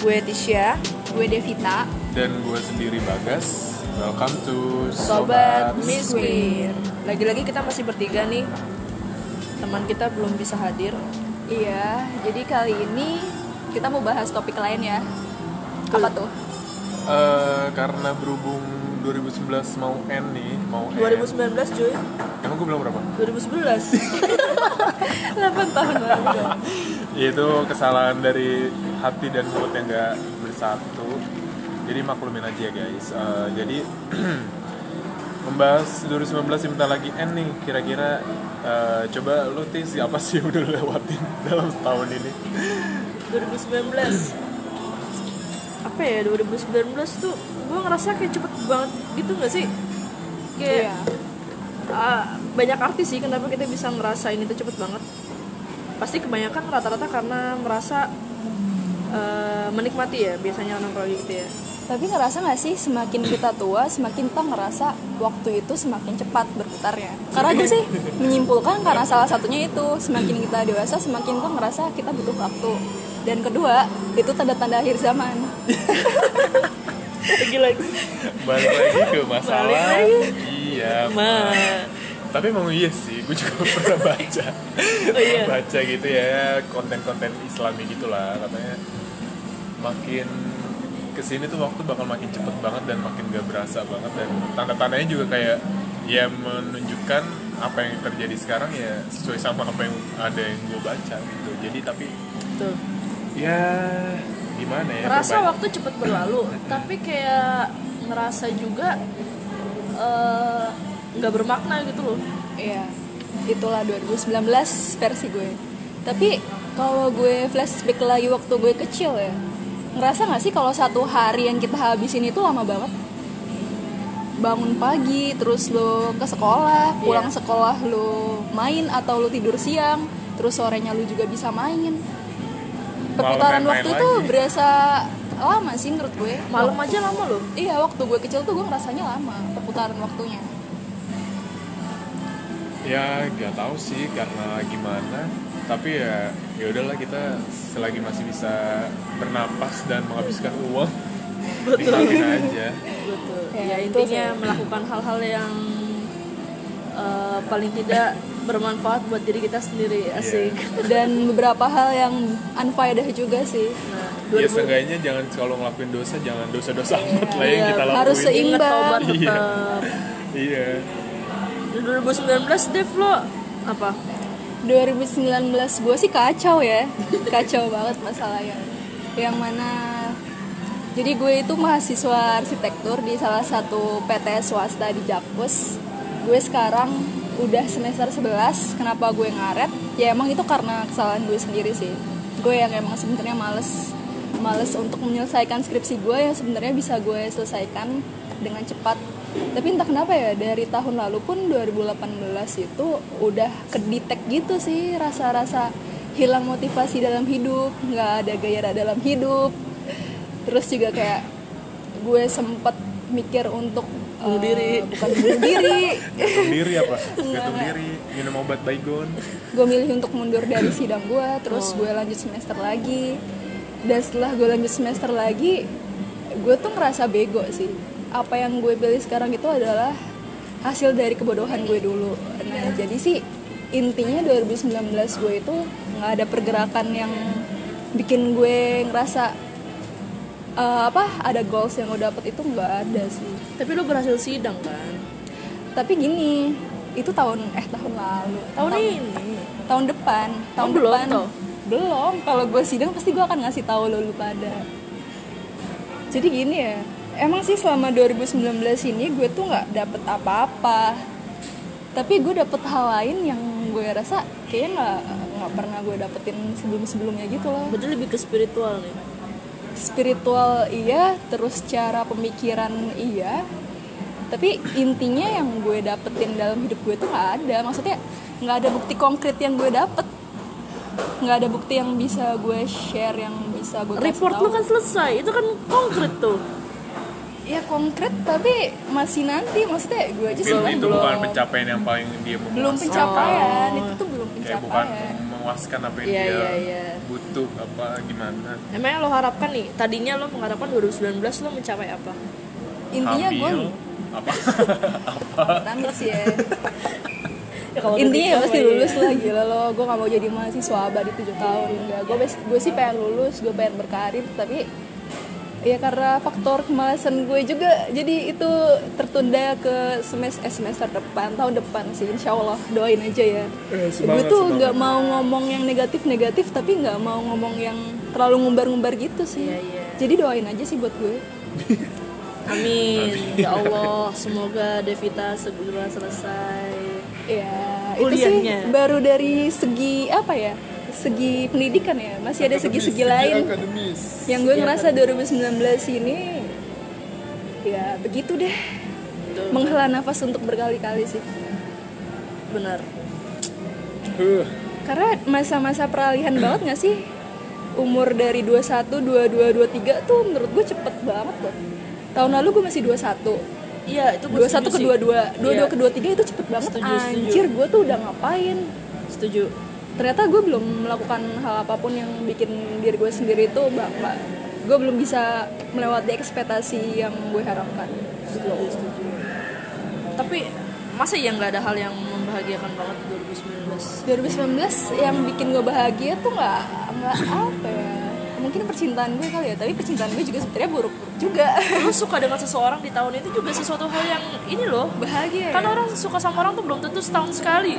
Gue Tisha, Gue Devita. Dan gue sendiri Bagas. Welcome to Sobat Miss Queer. Lagi-lagi kita masih bertiga nih. Teman kita belum bisa hadir. Iya, jadi kali ini kita mau bahas topik lain ya. Apa tuh? Eh, karena berhubung 2019 mau end nih, mau end. 2019 cuy. Emang gue bilang berapa? 2011. 8 tahun lalu. Itu kesalahan dari hati dan mulut yang gak bersatu. Jadi maklumin aja ya guys. Eh, jadi membahas 2019 sebentar lagi end nih. Kira-kira eh, coba lu tis apa sih yang udah lewatin dalam setahun ini? 2019 apa ya 2019 tuh gue ngerasa kayak cepet banget gitu gak sih kayak Iya. ah, banyak artis sih kenapa kita bisa ngerasain itu cepet banget pasti kebanyakan rata-rata karena merasa eh, menikmati ya biasanya orang kalau gitu ya Tapi ngerasa gak sih semakin kita tua, semakin kita ngerasa waktu itu semakin cepat berputarnya. Karena gue sih menyimpulkan karena salah satunya itu semakin kita dewasa, semakin kita ngerasa kita butuh waktu. Dan kedua, itu tanda-tanda akhir zaman. lagi lagi Balik lagi ke masalah. Balik lagi. Iya. Ma. Tapi emang iya sih, gue juga pernah baca. Oh iya. baca gitu ya konten-konten Islami gitulah katanya. Makin ke sini tuh waktu bakal makin cepet banget dan makin gak berasa banget. Dan tanda-tandanya juga kayak ya menunjukkan apa yang terjadi sekarang ya sesuai sama apa yang ada yang gue baca gitu. Jadi tapi tuh ya gimana ya ngerasa waktu cepet berlalu tapi kayak ngerasa juga eh, nggak bermakna gitu loh Iya, itulah 2019 versi gue. Tapi kalau gue flashback lagi waktu gue kecil ya, ngerasa gak sih kalau satu hari yang kita habisin itu lama banget? Bangun pagi, terus lo ke sekolah, pulang Iya. sekolah lo main atau lo tidur siang, terus sorenya lo juga bisa main. Perputaran waktu tuh lagi. berasa lama sih menurut gue. malam aja lama loh Iya, waktu gue kecil tuh gue ngerasanya lama perputaran waktunya. Ya gak tahu sih karena gimana. Tapi ya ya udahlah kita selagi masih bisa bernapas dan menghabiskan uang nikmatin aja. Betul. Ya, ya, itu intinya sih. melakukan hal-hal yang eh, paling tidak bermanfaat buat diri kita sendiri Iya. asik. Dan beberapa hal yang unfaedah juga sih. Nah ya 2000 seenggaknya jangan kalau ngelakuin dosa jangan dosa-dosa amat lah yang Iya, kita lakuin. harus seimbang. Iya. tetap. Iya 2019 Dev lo apa? 2019 gue sih kacau ya. Kacau banget masalahnya. Yang mana jadi gue itu mahasiswa arsitektur di salah satu PT swasta di Jakpus. Gue sekarang udah semester 11 kenapa gue ngaret? Ya emang itu karena kesalahan gue sendiri sih. Gue yang emang sebenarnya males males untuk menyelesaikan skripsi gue yang sebenarnya bisa gue selesaikan dengan cepat tapi entah kenapa ya dari tahun lalu pun 2018 itu udah kedetek gitu sih rasa-rasa hilang motivasi dalam hidup nggak ada gairah dalam hidup. Terus juga kayak gue sempet mikir untuk Bunuh eh, diri. bukan bunuh diri. Gantung diri apa? Gantung diri minum obat baygon. Gue milih untuk mundur dari sidang gue terus gue lanjut semester lagi. Dan setelah gue lanjut semester lagi gue tuh ngerasa bego sih apa yang gue pilih sekarang itu adalah hasil dari kebodohan gue dulu. Nah jadi sih intinya 2019 gue itu nggak ada pergerakan yang bikin gue ngerasa eh, apa ada goals yang gue dapet itu nggak ada sih. Tapi lo berhasil sidang kan? Tapi gini itu tahun eh tahun lalu. Tahun ini? tahun depan tahun Oh, belum depan. toh? belum. Kalau gue sidang pasti gue akan ngasih tahu lo lu pada. Jadi gini ya emang sih selama 2019 ini gue tuh nggak dapet apa-apa. Tapi gue dapet hal lain yang gue rasa kayaknya nggak nggak pernah gue dapetin sebelum sebelumnya gitu loh. Berarti lebih ke spiritual nih. Spiritual iya terus cara pemikiran iya. Tapi intinya yang gue dapetin dalam hidup gue tuh nggak ada. Maksudnya nggak ada bukti konkret yang gue dapet. Nggak ada bukti yang bisa gue share yang bisa gue report lo kan selesai. Itu kan konkret tuh ya konkret tapi masih nanti. Maksudnya gue aja Mungkin sih itu bukan pencapaian yang paling dia mau belum pencapaian. Oh. itu tuh belum kayak bukan pencapaian. memuaskan apa yang Iya, dia iya, iya. butuh apa gimana. Emangnya lo harapkan nih, tadinya lo mengharapkan 2019 lo mencapai apa? intinya gue apa? Amit sih ya. Ya, kalau udah intinya ya pasti lulus iya. lah gila lo. Gue gak mau jadi mahasiswa abadi 7 tahun enggak. Gue gue sih pengen lulus gue pengen berkarir tapi ya karena faktor kemalasan gue juga jadi itu tertunda ke semester eh, semester depan tahun depan sih insya Allah doain aja ya Eh, gue semangat, tuh semangat. nggak mau ngomong yang negatif negatif tapi nggak mau ngomong yang terlalu ngumbar-ngumbar gitu sih Iya, iya. jadi doain aja sih buat gue Amin. Ya Allah, semoga Devita segera selesai. ya itu sih Kuliahnya. baru dari segi apa ya segi pendidikan ya masih ada segi-segi lain akademis yang gue ngerasa 2019 ini ya begitu deh Betul. menghela nafas untuk berkali-kali sih Benar. Huh. karena masa-masa peralihan banget gak sih umur dari 21, 22, 23 tuh menurut gue cepet banget loh tahun lalu gue masih 21 Iya, itu gue 21 ke 22, 22 Iya. ke 23 itu cepet banget Setuju, setuju. anjir gue tuh udah ngapain Setuju. Ternyata gue belum melakukan hal apa pun yang bikin diri gue sendiri itu bangga gue belum bisa melewati ekspektasi yang gue harapkan Setuju, setuju. Tapi masa ya nggak ada hal yang membahagiakan banget di 2019? 2019 yang bikin gue bahagia tuh nggak nggak apa ya mungkin percintaan gue kali ya tapi percintaan gue juga sebenarnya buruk-buruk juga Lo suka dengan seseorang di tahun itu juga sesuatu hal yang ini loh. bahagia Kan ya? orang suka sama orang tuh belum tentu setahun sekali.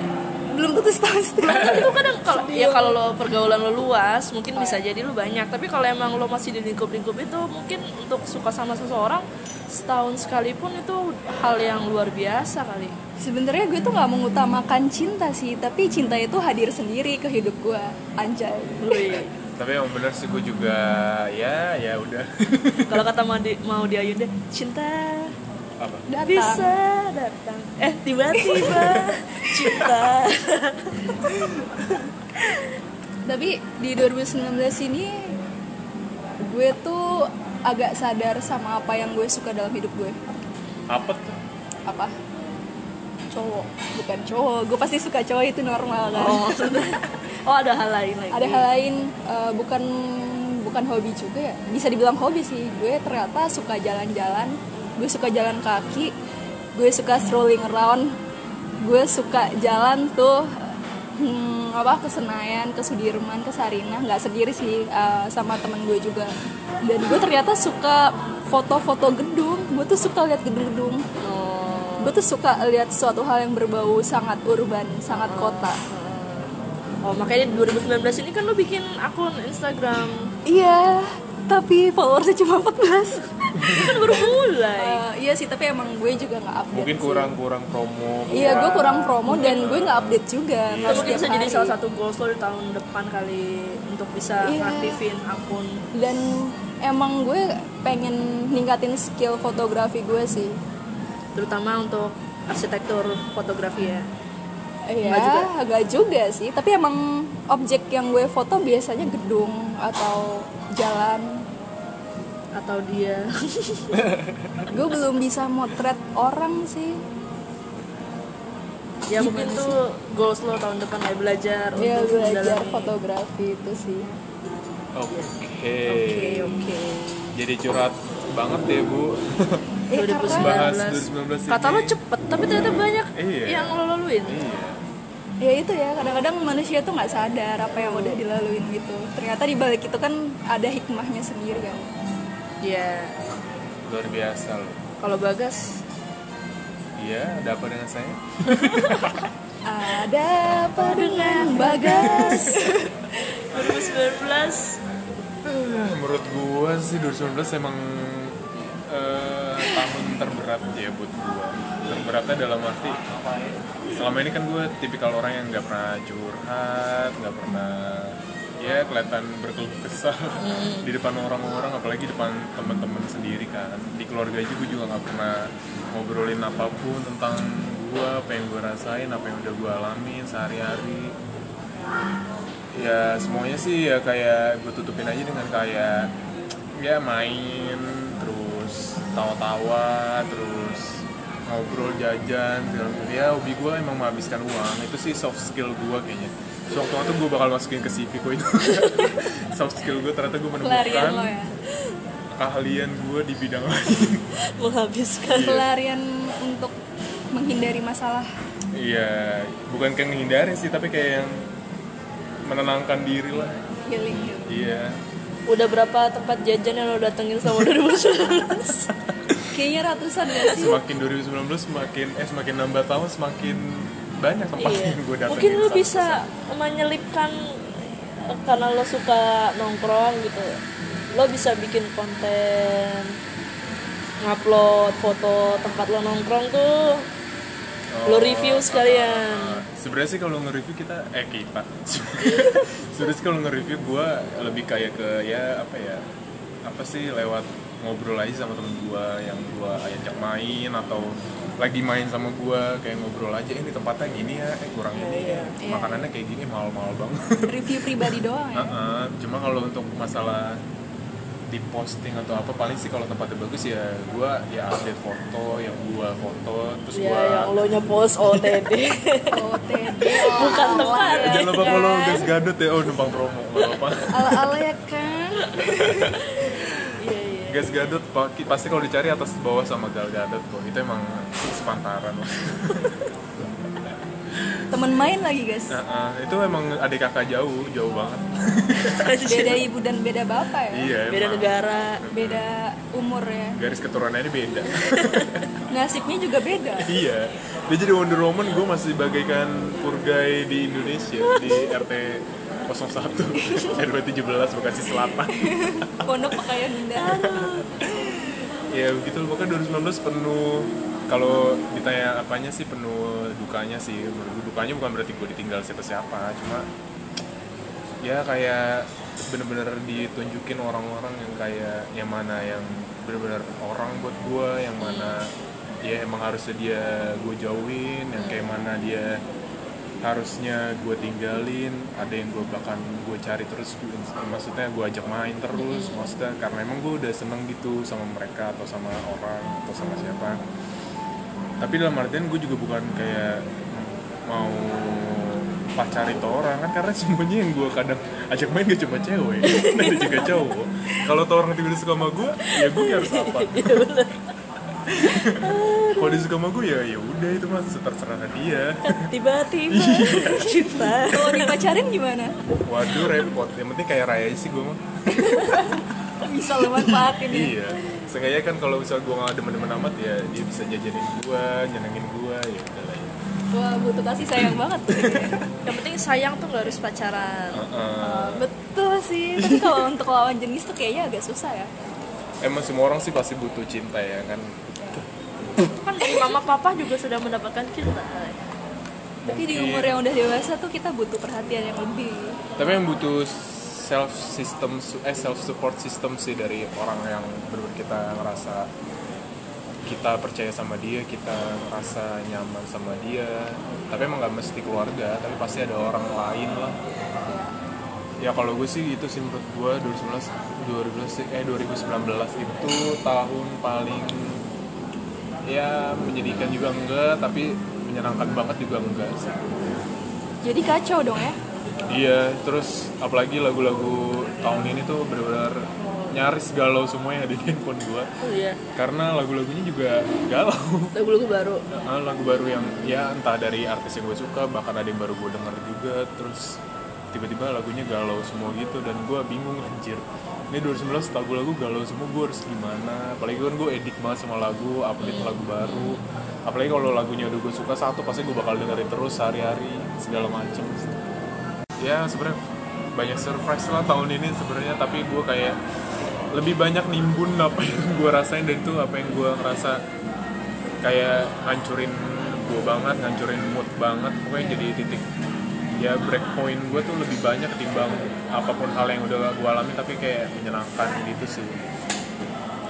Belum tentu setahun setahun itu kadang kalau ya kalau lo pergaulan lo luas mungkin bisa jadi lo banyak. Tapi kalau emang lo masih di lingkup-lingkup itu mungkin untuk suka sama seseorang setahun sekalipun itu hal yang luar biasa kali. Sebenarnya gue tuh nggak mengutamakan cinta sih tapi cinta itu hadir sendiri ke hidup gue anjay. Tapi yang bener sih gue juga ya ya udah. Kalau kata mau di, mau di Ayunda cinta apa? Datang bisa datang. Eh tiba-tiba. Cinta tapi di 2019 ini gue tuh agak sadar sama apa yang gue suka dalam hidup gue. Apa tuh? Apa? Cowok. Bukan cowok. Gue pasti suka cowok itu normal kan? Oh maksudnya? Oh ada hal lain lagi. Ada hal lain eh, bukan bukan hobi juga ya. Bisa dibilang hobi sih. Gue ternyata suka jalan-jalan gue suka jalan kaki gue suka strolling around gue suka jalan tuh hmm, apa ke Senayan ke Sudirman ke Sarinah nggak sendiri sih eh, sama temen gue juga. Dan gue ternyata suka foto-foto gedung. Gue tuh suka lihat gedung-gedung. Oh, gue tuh suka lihat suatu hal yang berbau sangat urban sangat kota. Oh makanya di 2019 ini kan lo bikin akun Instagram. Iya, tapi followersnya cuma 14 Ini kan baru mulai Eh, Iya sih, tapi emang gue juga nggak update mungkin sih. kurang kurang promo Iya, gue kurang promo dan gue nggak update juga nggak mungkin bisa setiap jadi hari. salah satu goals lo di tahun depan kali untuk bisa Iya. aktifin akun Dan emang gue pengen ningkatin skill fotografi gue sih terutama untuk arsitektur fotografi ya Iya, Nggak juga? agak juga sih. Tapi emang objek yang gue foto biasanya gedung atau jalan. Atau dia? Gue belum bisa motret orang sih. ya mungkin tuh goals lo tahun depan ya belajar Ya untuk belajar mendalami. fotografi itu sih. oke. Oke oke. Jadi curhat banget deh bu. Eh, 2019 Bahas 2019 kata lo cepet tapi ternyata banyak Iya. yang lo laluin. Iya. Ya itu ya. Kadang-kadang manusia tuh nggak sadar apa yang udah dilaluin gitu. Ternyata di balik itu kan ada hikmahnya sendiri kan ya luar biasa loh. Kalau bagas? Iya ada apa dengan saya? Ada apa dengan bagas? 2019 Eh, menurut gua sih 2019 emang eh, tahun terberat ya buat gua. Terberatnya dalam arti selama ini kan gue tipikal orang yang nggak pernah curhat nggak pernah ya kelihatan berkeluh kesah di depan orang-orang apalagi depan teman-teman sendiri kan. Di keluarga juga juga nggak pernah ngobrolin apa pun tentang gua apa yang gue rasain apa yang udah gue alamin sehari-hari. Ya semuanya sih ya kayak gue tutupin aja dengan kayak ya main terus tawa-tawa terus ngobrol jajan segala macam. ya hobi gue emang menghabiskan uang. Itu sih soft skill gue kayaknya sewaktu-waktu gue bakal masukin ke CV gue itu. Soft skill gue ternyata gue pelarian lo menemukan ya? keahlian gue di bidang lain. Menghabiskan pelarian untuk menghindari masalah. Iya bukan kayak menghindari sih tapi kayak yang menenangkan diri lah. Healing iya. Udah berapa tempat jajan yang lo datengin sama 2019 kayaknya ratusan gak sih. Semakin 2019 semakin eh semakin nambah tahun semakin banyak tempat iya. yang gue datengin mungkin lo bisa menyelipkan eh, karena lo suka nongkrong gitu lo bisa bikin konten ngupload foto tempat lo nongkrong tuh. Lo review sekalian. Oh, sebenarnya sih kalau nge-review kita eh kita sebenarnya sih kalau nge-review gue lebih kayak ke ya apa ya apa sih lewat ngobrol aja sama temen gue yang gue ajak main atau lagi main sama gue kayak ngobrol aja ini tempatnya gini ya eh kurang ini ya. Iya. makanannya kayak gini mahal-mahal banget. Review pribadi doang ya? Heeh, cuma kalau untuk masalah di posting atau apa paling sih kalau tempatnya bagus ya gue ya update foto yang gue foto terus ya gue yang lo nya post OTT OTD Bukan tempat. ya jangan lupa follow gas gadot ya oh numpang promo nggak apa ala-ala ya kan iya iya. Gas gadot pasti kalau dicari atas bawah sama gal gadot kok itu emang sepantaran lah temen main lagi guys. Nah, ah, itu emang adik kakak jauh jauh banget. Beda ibu dan beda bapak ya? Iya beda emang. negara beda umur ya? Garis keturunannya beda. Nasibnya juga beda. Iya. Dia jadi Wonder Woman gue masih bagaikan purgai di Indonesia di RT 01 RW 17 Bekasi Selatan. Pondok pakaian indah ya begitu loh. Pokoknya 2019 penuh kalau ditanya apanya sih penuh dukanya sih. Menurut dukanya bukan berarti gue ditinggal siapa siapa cuma ya kayak bener-bener ditunjukin orang-orang yang kayak yang mana yang bener-bener orang buat gue yang mana ya emang harusnya dia gue jauhin yang kayak mana dia harusnya gue tinggalin ada yang gue bahkan gue cari terus maksudnya gue ajak main terus maksudnya karena emang gue udah seneng gitu sama mereka atau sama orang atau sama siapa. Tapi dalam artian gue juga bukan kayak mau pacar itu orang kan karena semuanya yang gue kadang ajak main gak cuma cewek ada juga cowok. Kalau tuh orang tiba-tiba suka sama gue ya gue harus apa kalau dia suka sama gue ya ya udah itu mas terserah dia. Tiba-tiba. Kita kalau dipacarin gimana? Waduh repot. Yang penting kayak raya sih gue mah. Bisa lo manfaatin ya? Iya. Seenggaknya kan kalau misal gue gak demen-demen amat ya dia bisa jajanin gue, nyenengin gue, ya udah lah ya. wah butuh kasih sayang banget tuh yang penting sayang tuh nggak harus pacaran. Heeh. betul sih. Tapi kalau untuk lawan jenis tuh kayaknya agak susah ya. Emang semua orang sih pasti butuh cinta ya kan. Mama papa juga sudah mendapatkan cinta tapi di umur yang udah dewasa tuh kita butuh perhatian yang lebih Tapi yang butuh self system eh self support system sih dari orang yang benar kita ngerasa kita percaya sama dia, kita ngerasa nyaman sama dia. Tapi emang nggak mesti keluarga, tapi pasti ada orang lain lah. Ya kalau gue sih itu sih menurut gue 2019 2019 sih- eh 2019 itu tahun paling ya menyedihkan juga enggak, tapi menyenangkan banget juga enggak sih. jadi kacau dong ya? Iya, terus apalagi lagu-lagu tahun ini tuh benar-benar nyaris galau semua yang ada di handphone gua. Oh iya. Karena lagu-lagunya juga galau. Lagu-lagu baru? Lagu baru yang ya entah dari artis yang gue suka bahkan ada yang baru gue denger juga terus tiba-tiba lagunya galau semua gitu dan gue bingung anjir. Ini 2019 lagu-lagu galau semua gue harus gimana? Apalagi kan gue edit banget sama lagu update lagu baru. Apalagi kalau lagunya udah gue suka satu pasti gue bakal dengerin terus sehari-hari segala macem. Ya sebenarnya banyak surprise lah tahun ini sebenarnya tapi gue kayak lebih banyak nimbun apa yang gue rasain dan itu apa yang gue ngerasa kayak ngancurin gue banget ngancurin mood banget. Pokoknya jadi titik ya break point gue tuh lebih banyak ketimbang apa pun hal yang udah gue alami tapi kayak menyenangkan gitu sih.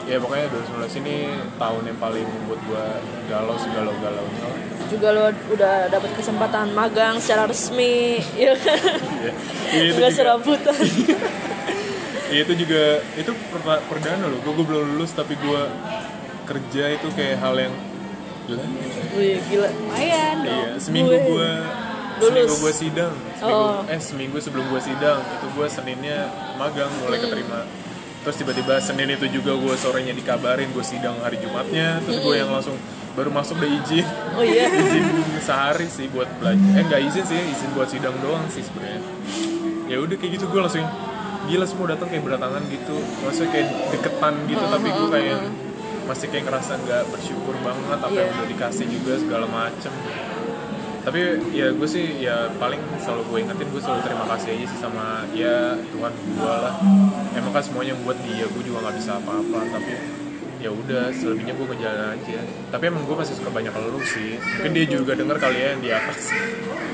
Ya pokoknya 2019 ini tahun yang paling buat gue galau segalau galaunya juga lo udah dapat kesempatan magang secara resmi ya kan? Ya, ya itu nggak juga. serabutan ya, itu juga itu per- perdana loh. Gue belum lulus tapi gue kerja itu kayak hal yang gila. Wih, gila. Lumayan iya seminggu Gue- gue seminggu Lulus. gue sidang. Seminggu, Oh. eh seminggu sebelum gue sidang. Itu gue seninnya magang mulai Hmm. keterima. Terus tiba-tiba senin itu juga gue sorenya dikabarin gue sidang hari jumatnya. Terus gue Hmm. yang langsung baru masuk udah izin. Oh iya. Izin sehari sih buat belajar. Eh nggak izin sih izin buat sidang doang sih sebenarnya. Ya udah kayak gitu gue langsung gila semua datang kayak berdatangan gitu. Maksudnya kayak deketan gitu tapi gue kayak masih kayak ngerasa nggak bersyukur banget apa yang Iya. udah dikasih juga segala macem tapi ya gue sih ya paling selalu gue ingetin gue selalu terima kasih aja sih sama ya Tuhan gue lah. Emang kan semuanya buat dia gue juga nggak bisa apa-apa. Tapi ya udah selebihnya gue ngejalan aja. Tapi emang gue masih suka banyak lu sih. Mungkin dia juga denger kali ya yang di atas.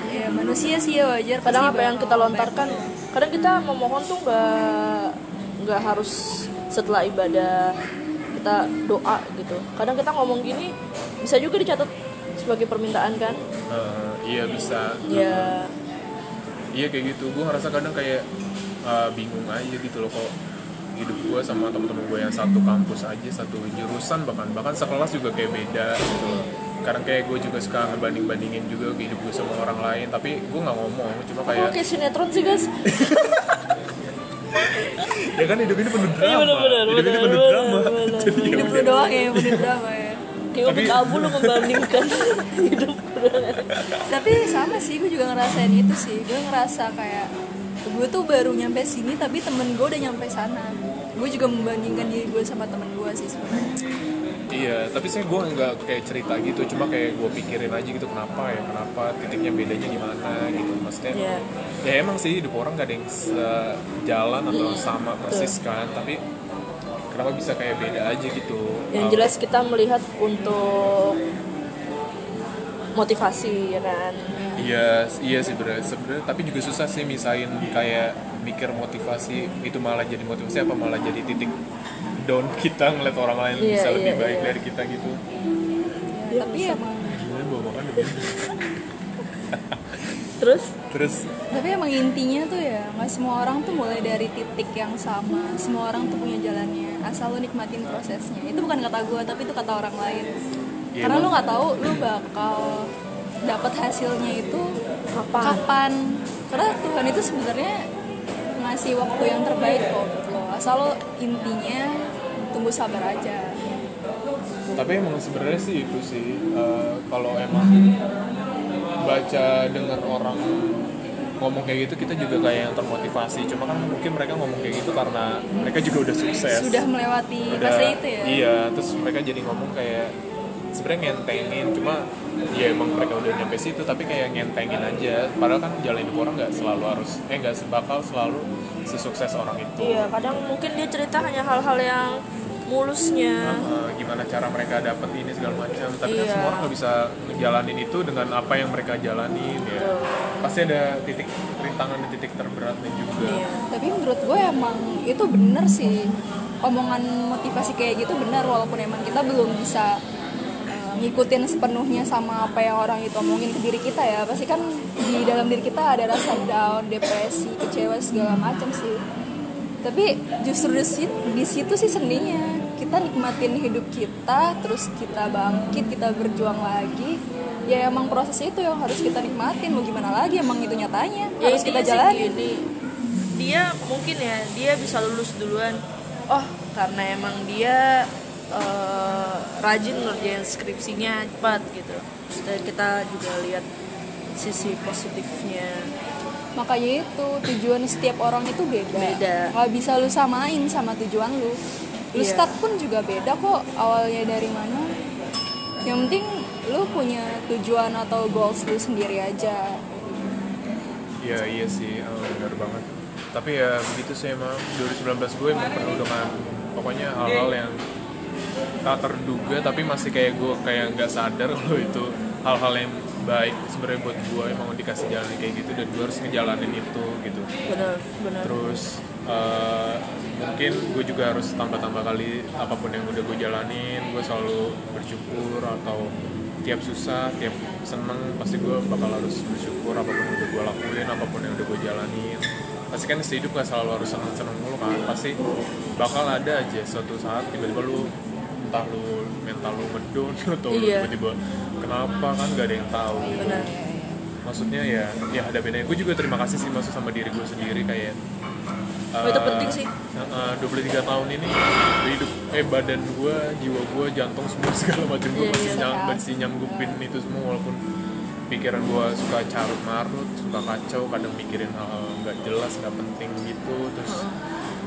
Ya manusia sih ya wajar. Kadang apa yang kita lontarkan kadang kita memohon tuh nggak nggak harus setelah ibadah kita doa gitu. Kadang kita ngomong gini bisa juga dicatat sebagai permintaan kan? Eh, iya bisa. Ya iya kayak gitu. Gue ngerasa kadang kayak uh, bingung aja gitu loh kok hidup gue sama temen-temen gue yang satu kampus aja satu jurusan bahkan bahkan sekelas juga kayak beda gitu. Loh kadang kayak gue juga suka ngebanding-bandingin juga hidup gue sama orang lain tapi gue nggak ngomong cuma kayak kayak sinetron sih guys ya kan hidup ini penuh drama. Iya, bener-bener, hidup ini bener, penuh bener, drama. bener. jadi ya hidup lu doang ya bener drama ya kayak ubik abu lu membandingkan hidup tapi sama sih gue juga ngerasain itu sih. Gue ngerasa kayak gue tuh baru nyampe sini tapi temen gue udah nyampe sana. Gue juga membandingkan diri gue sama temen gue sih sebenarnya. Iya, tapi saya gue nggak kayak cerita gitu, cuma kayak gue pikirin aja gitu kenapa ya, kenapa titiknya bedanya di mana gitu, maksudnya. Iya. Ya emang sih hidup orang gak ada yang sejalan atau sama persis kan, tapi kenapa bisa kayak beda aja gitu? yang jelas kita melihat untuk motivasi ya kan Iya, iya sih bener. Sebenarnya tapi juga susah sih misain kayak mikir motivasi itu malah jadi motivasi apa malah jadi titik down kita ngeliat orang lain Iya, bisa lebih iya, baik iya. dari kita gitu. Ya, tapi emang Gimana bawa makan. terus? Terus? Tapi emang intinya tuh ya nggak semua orang tuh mulai dari titik yang sama. Semua orang tuh punya jalannya asal lu nikmatin prosesnya. Itu bukan kata gue tapi itu kata orang lain. Iya, karena lu emang. nggak tahu lu bakal dapat hasilnya itu Kapan? kapan. Karena Tuhan itu sebenarnya ngasih waktu yang terbaik kok buat lo. Asal lo intinya tunggu sabar aja. Tapi emang sebenarnya sih itu sih eh, kalau emang baca dengar orang ngomong kayak gitu kita juga kayak yang termotivasi. Cuma kan mungkin mereka ngomong kayak gitu karena mereka juga udah sukses. Sudah melewati Udah- fase itu ya? iya terus mereka jadi ngomong kayak sebenarnya ngentengin. Cuma ya emang mereka udah nyampe situ tapi kayak ngentengin aja. Padahal kan jalan hidup orang nggak selalu harus eh nggak bakal selalu sesukses orang itu. Iya kadang mungkin dia cerita hanya hal-hal yang mulusnya. Uh, gimana cara mereka dapet ini segala macam. Tapi kan Iya. semua orang nggak bisa ngejalanin itu dengan apa yang mereka jalanin ya. Betul. pasti ada titik rintangan dan titik terberatnya juga. Iya tapi menurut gue emang itu bener sih. Omongan motivasi kayak gitu benar walaupun emang kita belum bisa eh, ngikutin sepenuhnya sama apa yang orang itu omongin ke diri kita ya. Pasti kan di dalam diri kita ada rasa down depresi kecewa segala macam sih. Tapi justru di situ sih seninya kita nikmatin hidup kita terus kita bangkit kita berjuang lagi ya emang proses itu yang harus kita nikmatin. Mau gimana lagi? Emang itu nyatanya. Ya, harus kita jalani. gini, dia mungkin ya dia bisa lulus duluan. Oh karena emang dia eh, rajin ngerjain skripsinya cepat gitu. Dan kita juga lihat sisi positifnya. Makanya itu tujuan setiap orang itu beda. Beda. nggak bisa lu samain sama tujuan lu lu Iya. start pun juga beda kok awalnya dari mana yang penting lu punya tujuan atau goals lu sendiri aja Iya iya sih, oh, benar banget. Tapi ya begitu sih emang 2019 gue emang penuh dengan pokoknya hal-hal yang tak terduga tapi masih kayak gue kayak nggak sadar kalau itu hal-hal yang baik sebenarnya buat gue emang dikasih jalan kayak gitu dan gue harus ngejalanin itu gitu. benar benar Terus eh, mungkin gue juga harus tambah-tambah kali apa pun yang udah gue jalanin, gue selalu bersyukur atau tiap susah, tiap seneng pasti gue bakal harus bersyukur apa pun yang udah gue lakuin, apa pun yang udah gue jalanin. Pasti kan hidup gak selalu harus seneng-seneng mulu kan, pasti bakal ada aja suatu saat tiba-tiba lu entah lu mental lu ngedon atau lu Iya. tiba-tiba kenapa kan gak ada yang tahu gitu. benar maksudnya ya ya ada bedanya gue juga terima kasih sih maksud sama diri gue sendiri kayak Oh, itu eh, penting sih. eh, 23 tahun ini hidup eh badan gue jiwa gue jantung semua segala macam gue Iya, masih iya. nyam, masih nyanggupin itu semua walaupun pikiran gue suka carut marut suka kacau kadang mikirin hal nggak jelas nggak penting gitu terus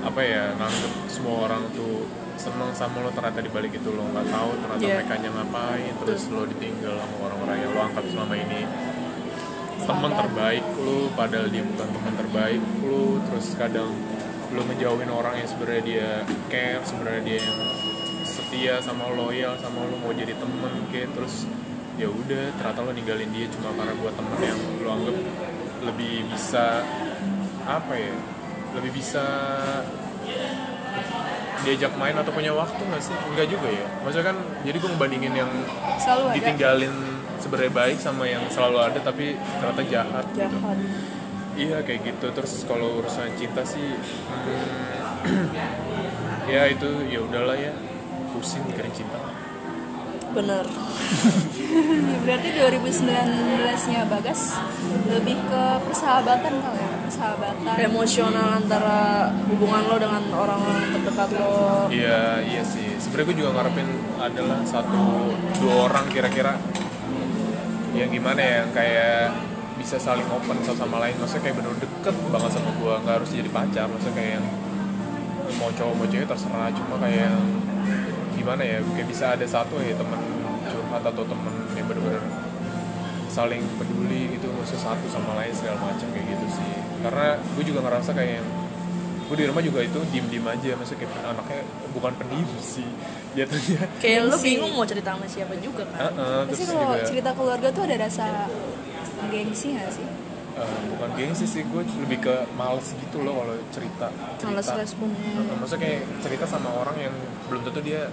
apa ya nganggep semua orang tuh seneng sama lo ternyata di balik itu lo nggak tahu ternyata Iya. mereka ngapain terus lo ditinggal sama orang-orang yang lo anggap selama ini teman terbaik lo padahal dia bukan teman terbaik lo terus kadang lo ngejauhin orang yang sebenarnya dia care sebenarnya dia yang setia sama lo, loyal sama lo mau jadi temen kayak terus ya udah ternyata lo ninggalin dia cuma karena buat temen yang lo anggap lebih bisa apa ya lebih bisa diajak main atau punya waktu nggak sih enggak juga ya maksudnya kan jadi gue ngebandingin yang Selalu ada. Sebenarnya baik sama yang selalu ada tapi ternyata jahat, gitu. jahat. Iya kayak gitu. Terus kalau urusan cinta sih hmm, ya itu ya udahlah ya. Pusing mikirin cinta. Bener. Berarti 2019-nya Bagas lebih ke persahabatan kali ya, persahabatan. emosional antara hubungan lo dengan orang-orang terdekat lo. Iya iya sih. Sebenarnya gue juga ngarepin adalah satu dua orang kira-kira yang gimana ya kayak bisa saling open satu sama lain. Maksudnya kayak bener deket banget sama gue nggak harus jadi pacar. Maksudnya kayak yang mau cowok mau cewek terserah. Cuma kayak yang gimana ya kayak bisa ada satu ya temen curhat atau temen yang bener-bener saling peduli gitu. Maksudnya satu sama lain segala macam kayak gitu sih. Karena gue juga ngerasa kayak yang gue di rumah juga itu diem diem aja maksudnya kayak anaknya bukan pendiam sih. Jatuhnya kayak lo bingung mau cerita sama siapa juga kan? Heeh, Tapi terus kalau juga cerita keluarga tuh ada rasa gengsi gak sih? eh, bukan gengsi sih gue lebih ke males gitu loh kalau cerita. Cerita. males responnya Heeh, maksudnya kayak cerita sama orang yang belum tentu dia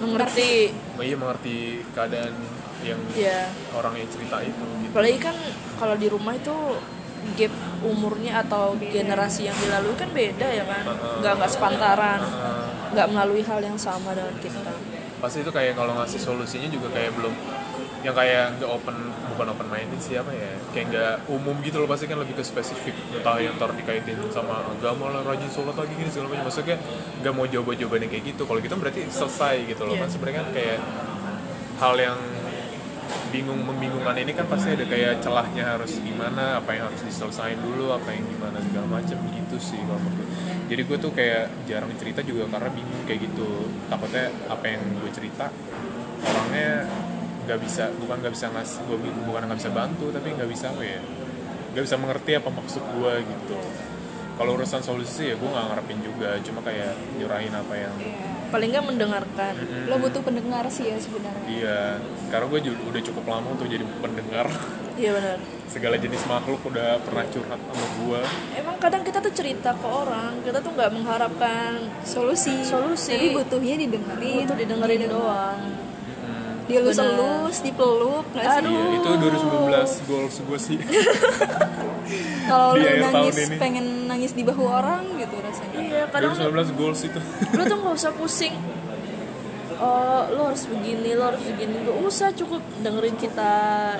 mengerti. Oh iya mengerti keadaan yang ya orang yang cerita itu gitu. Apalagi kan kalau di rumah itu gap umurnya atau generasi yang dilalui kan beda ya kan? Nggak nggak sepantaran. Nggak melalui hal yang sama dengan kita. Pasti itu kayak kalau ngasih solusinya juga kayak belum yang kayak nggak open bukan open minded siapa ya? Kayak nggak umum gitu loh pasti kan lebih ke spesifik. Entah yang ntar dikaitin sama agama lah rajin sholat lagi gini segala macam. Maksudnya nggak mau jawaban jawabannya kayak gitu. Kalau gitu berarti selesai gitu loh. Iya. kan sebenarnya kan kayak hal yang bingung membingungkan ini kan pasti ada kayak celahnya harus gimana apa yang harus diselesain dulu apa yang gimana segala macam gitu sih kalau menurut jadi gue tuh kayak jarang cerita juga karena bingung kayak gitu. Takutnya apa yang gue cerita orangnya nggak bisa bukan nggak bisa ngasih gue bukan nggak bisa bantu tapi nggak bisa apa ya nggak bisa mengerti apa maksud gue gitu. Kalau urusan solusi ya gue nggak ngarepin juga cuma kayak nyurahin apa yang paling nggak mendengarkan Lo butuh pendengar sih ya sebenarnya. iya karena gue juga udah cukup lama untuk jadi pendengar iya benar segala jenis makhluk udah pernah curhat sama gue emang kadang kita tuh cerita ke orang kita tuh nggak mengharapkan Solusi. Solusi. Tapi butuhnya didengerin. itu didengerin doang Dielus-elus, dipeluk, nggak sih? iya itu 2019 goals gue sih Kalau lu nangis pengen nangis di bahu orang gitu rasanya. iya kadang 2019 goals itu lo tuh nggak usah pusing oh lo harus begini lo harus begini gak usah cukup dengerin kita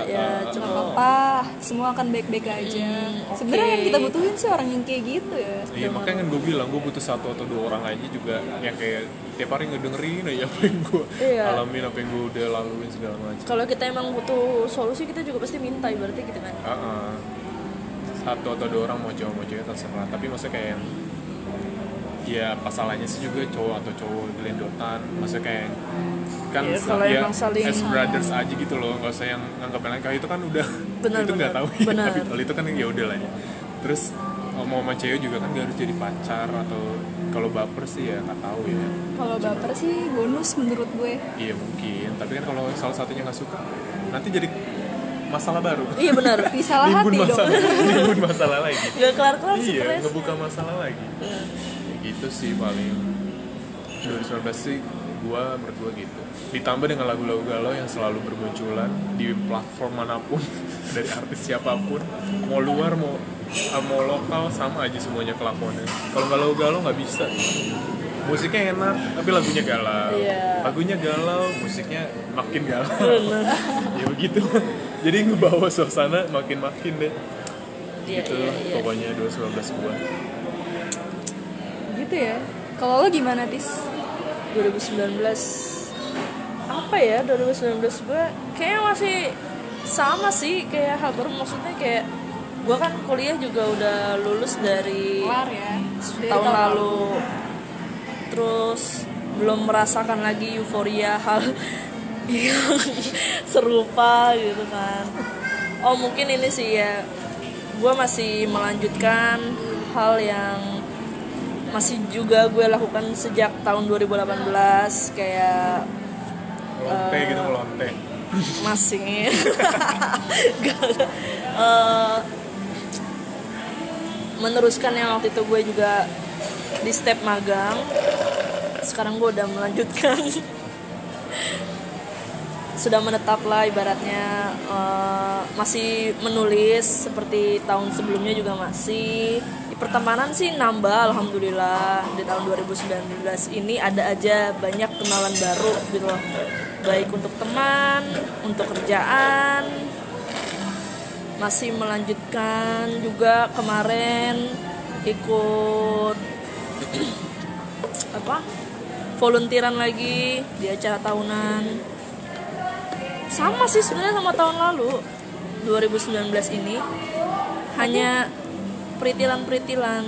ya Gak cukup apa-apa, semua akan baik-baik aja. Hmm, Sebenarnya oke. yang kita butuhin sih orang yang kayak gitu ya. Iya makanya kan gue bilang gue butuh satu atau dua orang aja juga yang kayak tiap hari ngedengerin aja apa yang gue Iya. alamin apa yang gue udah laluin segala macam. kalau kita emang butuh solusi kita juga pasti minta ibaratnya gitu kan Ah, ah. Satu atau dua orang mau cowok mau cewek terserah. Tapi maksudnya kayak yang ya pasalnya sih juga cowok atau cowok gelendotan. Maksudnya kayak kan sa- kalau ya, emang saling- as brothers aja gitu loh. Nggak usah yang nganggap lain. Kalau itu kan udah Benar, itu nggak tahu ya tapi kalau itu kan ya udah lah ya. Terus mau sama cewek juga kan gak harus jadi pacar atau kalau baper sih ya nggak tahu ya. Kalau baper sih bonus menurut gue. Iya mungkin, tapi kan kalau salah satunya nggak suka, nanti jadi masalah baru. iya benar Disalah hati Nimbun dong. masalah, nimbun masalah lagi. gak kelar kelar iya, stres ngebuka masalah lagi. Iya. Ya gitu sih paling 2019 sih gua menurut gua gitu. Ditambah dengan lagu-lagu galau yang selalu bermunculan di platform mana pun dari artis siapa pun, mau luar mau ah, mau lokal sama aja semuanya kelakuannya. Kalau galau-galau nggak bisa. Musiknya enak, tapi lagunya galau. Iya. Lagunya galau, musiknya makin galau. ya begitu. Jadi ngebawa suasana makin makin deh. Iya, gitu iya, iya. pokoknya 2019 gua. Gitu ya. Kalau lo gimana tis? 2019 apa ya 2019 gue kayaknya masih sama sih kayak hal baru. Maksudnya kayak gue kan kuliah juga udah lulus dari kelar ya. Dari tahun lalu. Terus belum merasakan lagi euforia hal yang serupa gitu kan. Oh mungkin ini sih ya. Gue masih melanjutkan hal yang masih juga gue lakukan sejak tahun 2018 kayak lonte gitu lonte. masih. Eh, meneruskan yang waktu itu gue juga di step magang. Sekarang gue udah melanjutkan sudah menetap lah ibaratnya eh, masih menulis seperti tahun sebelumnya juga masih. Di pertemanan sih nambah alhamdulillah. Di tahun 2019 ini ada aja banyak kenalan baru gitu loh. Baik untuk teman untuk kerjaan. Masih melanjutkan juga kemarin ikut apa? Volunteeran lagi di acara tahunan sama sih sebenarnya sama tahun lalu. 2019 ini hanya peritilan-peritilan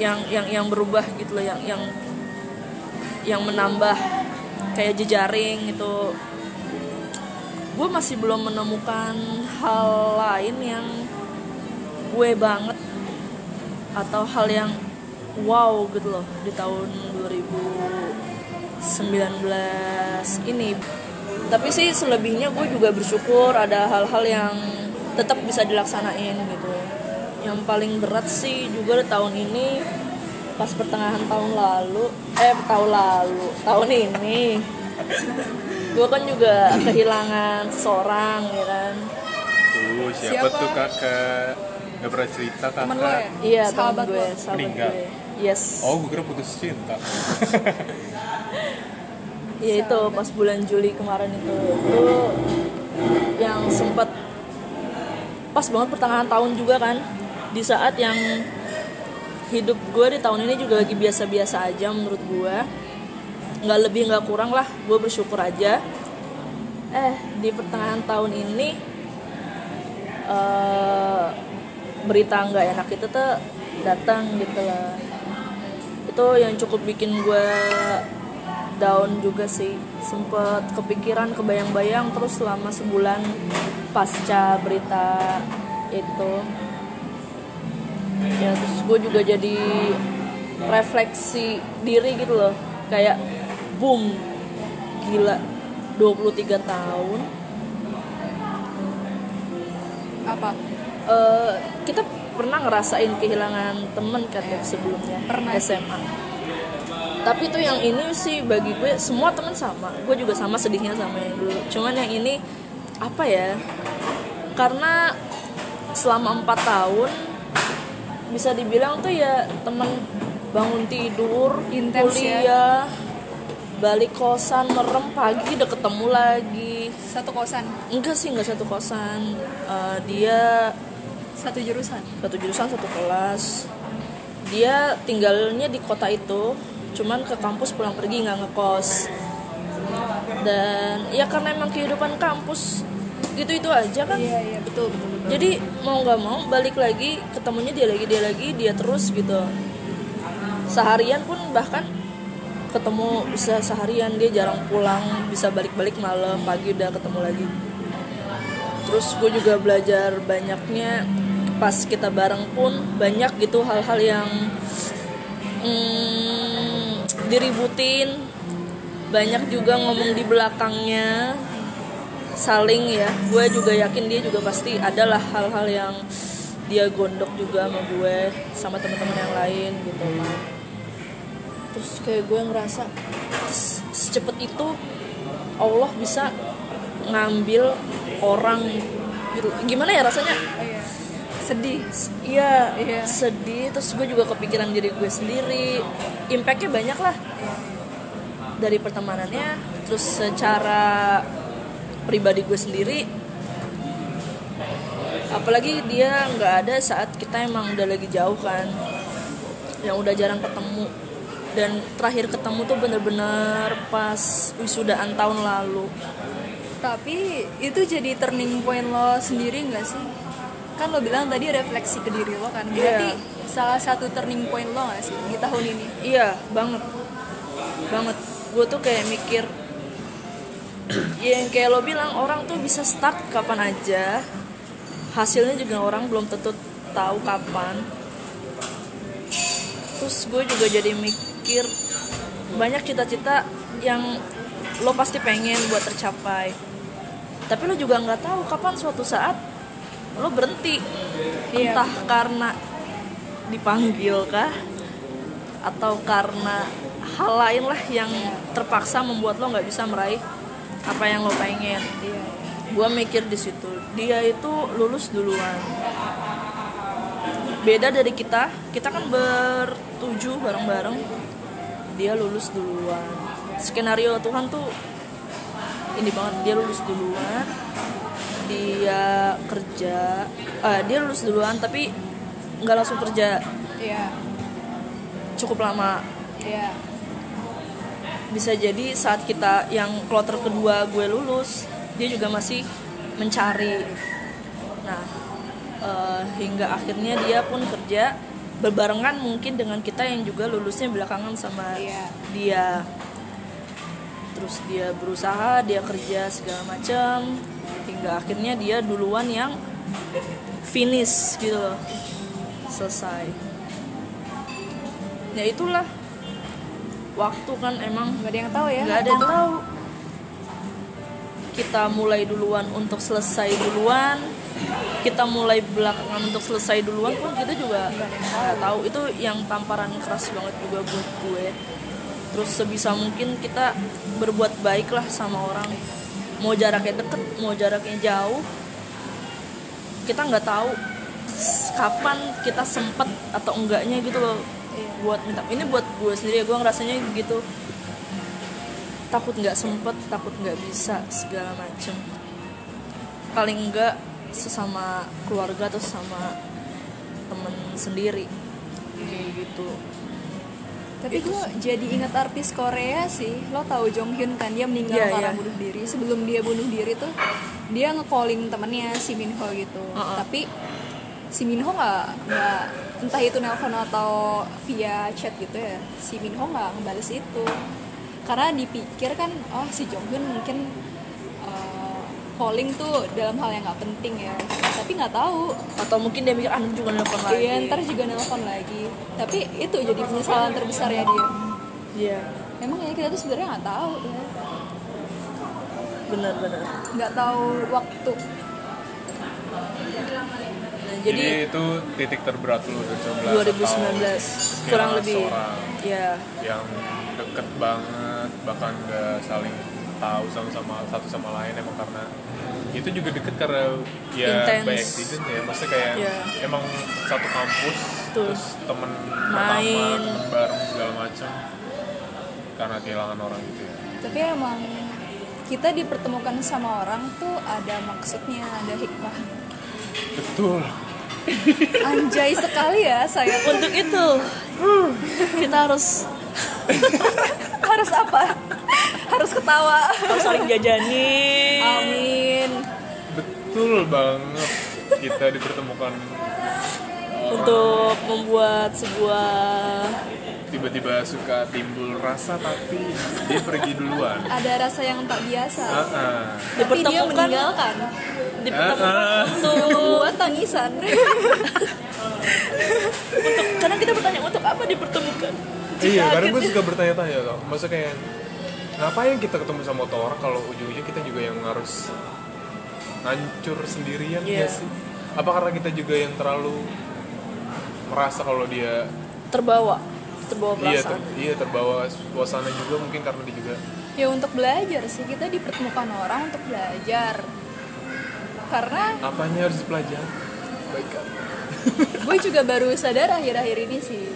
yang yang yang berubah gitu loh yang yang yang menambah kayak jejaring gitu. Gue masih belum menemukan hal lain yang gue banget atau hal yang wow gitu loh di tahun 2019 ini tapi sih selebihnya gue juga bersyukur ada hal-hal yang tetap bisa dilaksanain gitu. Yang paling berat sih juga di tahun ini pas pertengahan tahun lalu eh tahun lalu tahun ini gue kan juga kehilangan seseorang ya kan? Tuh siapa, Siapa? tuh kakak nggak pernah cerita kakak temen lo ya? Iya sahabat gue sahabat Meninggal. gue. Yes. Oh gue kira putus cinta ya itu pas bulan Juli kemarin itu. Itu yang sempat pas banget pertengahan tahun juga kan. Di saat yang hidup gue di tahun ini juga lagi biasa-biasa aja menurut gue nggak lebih nggak kurang lah. Gue bersyukur aja. Eh di pertengahan tahun ini eh, berita nggak enak itu tuh datang gitu lah. Itu yang cukup bikin gue down juga sih. Sempet kepikiran kebayang-bayang terus selama sebulan pasca berita itu. Ya terus gue juga jadi refleksi diri gitu loh. Kayak boom gila 23 tahun. Apa? Eh, kita pernah ngerasain kehilangan temen kan ya sebelumnya Pernah. SMA tapi tuh yang ini sih bagi gue semua temen sama. Gue juga sama sedihnya sama yang dulu. Cuman yang ini apa ya? Karena selama empat tahun bisa dibilang tuh ya temen bangun tidur Intens ya. kuliah balik kosan merem pagi udah ketemu lagi. Satu kosan? Enggak sih enggak satu kosan. Eh, dia satu jurusan? satu jurusan satu kelas. Dia tinggalnya di kota itu cuman ke kampus pulang pergi nggak ngekos. Dan ya karena emang kehidupan kampus gitu itu aja kan. Iya iya betul betul betul. Jadi mau nggak mau balik lagi ketemunya dia lagi dia lagi dia terus gitu. Seharian pun bahkan ketemu bisa seharian dia jarang pulang bisa balik-balik malam pagi udah ketemu lagi. Terus gue juga belajar banyaknya. Pas kita bareng pun banyak gitu hal-hal yang mm, diributin. Banyak juga ngomong di belakangnya. Saling ya. Gue juga yakin dia juga pasti adalah hal-hal yang dia gondok juga sama gue sama teman-teman yang lain gitu. Kan terus kayak gue ngerasa se- secepat itu Allah bisa ngambil orang gitu. Gimana ya rasanya. Sedih Iya, Iya. sedih. Terus gue juga kepikiran diri gue sendiri. Impactnya banyak lah dari pertemanannya. Terus secara pribadi gue sendiri, apalagi dia nggak ada saat kita emang udah lagi jauh kan yang udah jarang ketemu dan terakhir ketemu tuh bener-bener pas wisudaan tahun lalu Tapi itu jadi turning point lo sendiri nggak sih? Kan lo bilang tadi refleksi ke diri lo kan. Berarti Iya. salah satu turning point lo nggak sih di tahun ini? iya banget banget gue tuh kayak mikir ya yang kayak lo bilang orang tuh bisa start kapan aja hasilnya juga orang belum tentu tahu kapan terus gue juga jadi mikir banyak cita-cita yang lo pasti pengen buat tercapai tapi lo juga nggak tahu kapan suatu saat lo berhenti Iya. entah karena dipanggil kah atau karena hal lain lah yang terpaksa membuat lo nggak bisa meraih apa yang lo pengen Iya. gue mikir di situ dia itu lulus duluan beda dari kita kita kan bertujuh bareng-bareng dia lulus duluan skenario Tuhan tuh ini banget dia lulus duluan dia kerja eh, dia lulus duluan tapi nggak langsung kerja Iya. cukup lama Iya. bisa jadi saat kita yang kloter kedua gue lulus dia juga masih mencari nah eh, hingga akhirnya dia pun kerja berbarengan mungkin dengan kita yang juga lulusnya belakangan sama Iya. dia terus dia berusaha dia kerja segala macam hingga akhirnya dia duluan yang finish gitu loh selesai. Ya itulah. Waktu kan emang Gak ada yang tahu ya. nggak ada yang tahu. Kita mulai duluan untuk selesai duluan. Kita mulai belakangan untuk selesai duluan pun kita juga nggak tahu. Itu yang tamparan keras banget juga buat gue terus sebisa mungkin kita berbuat baik lah sama orang. Mau jaraknya deket mau jaraknya jauh kita nggak tahu kapan kita sempet atau enggaknya gitu loh buat minta ini buat gue sendiri ya gue ngerasanya gitu. Takut nggak sempet takut nggak bisa segala macem. Paling enggak sesama keluarga atau sama temen sendiri. Kayak gitu Tapi gue jadi ingat artis Korea sih. Lo tahu Jong Hyun kan dia meninggal Iya, karena iya. bunuh diri. Sebelum dia bunuh diri tuh dia nge-calling temennya si Min Ho gitu. Uh-uh. Tapi si Min Ho nggak nggak entah itu nelpon atau via chat gitu ya. Si Min Ho nggak ngebales itu. Karena dipikir kan oh si Jong Hyun mungkin uh, calling tuh dalam hal yang nggak penting ya. Tapi nggak tahu atau mungkin dia mikir ah nanti juga nelfon lagi Iya, ntar juga nelpon lagi. Tapi itu jadi penyesalan terbesar ya dia. Iya, Emang ya kita tuh sebenarnya nggak tahu ya, benar-benar nggak tahu waktu. nah, jadi, jadi, itu titik terberat lu 2019 2019 kurang lebih ya yang deket banget bahkan gak saling tahu sama sama satu sama lain emang karena itu juga deket karena ya Intens. by accident ya maksudnya kayak Iya. emang satu kampus Tuh. terus temen Main. pertama temen bareng segala macam karena kehilangan orang gitu ya Tapi emang kita dipertemukan sama orang tuh ada maksudnya, ada hikmah. betul Anjay sekali ya saya. untuk itu kita harus Harus apa? Harus ketawa. harus saling jajanin Amin. betul banget kita dipertemukan untuk membuat sebuah tiba-tiba suka timbul rasa tapi dia pergi duluan Ada rasa yang tak biasa. Ah, ah. Tapi dia Dipertemukan. meninggalkan. dipertemukan Ah, ah. untuk Membuat tangisan. untuk karena kita bertanya untuk apa dipertemukan Iya, kadang gue suka bertanya-tanya loh. Maksudnya kayak ngapain kita ketemu sama orang kalau ujung-ujungnya kita juga yang harus hancur sendirian Iya. ya sih? Apa karena kita juga yang terlalu merasa kalau dia terbawa terbawa iya, perasaan ter- iya terbawa suasana juga mungkin karena dia juga ya untuk belajar sih kita dipertemukan orang untuk belajar. Karena apanya harus dipelajari. Baik gue juga baru sadar akhir-akhir ini sih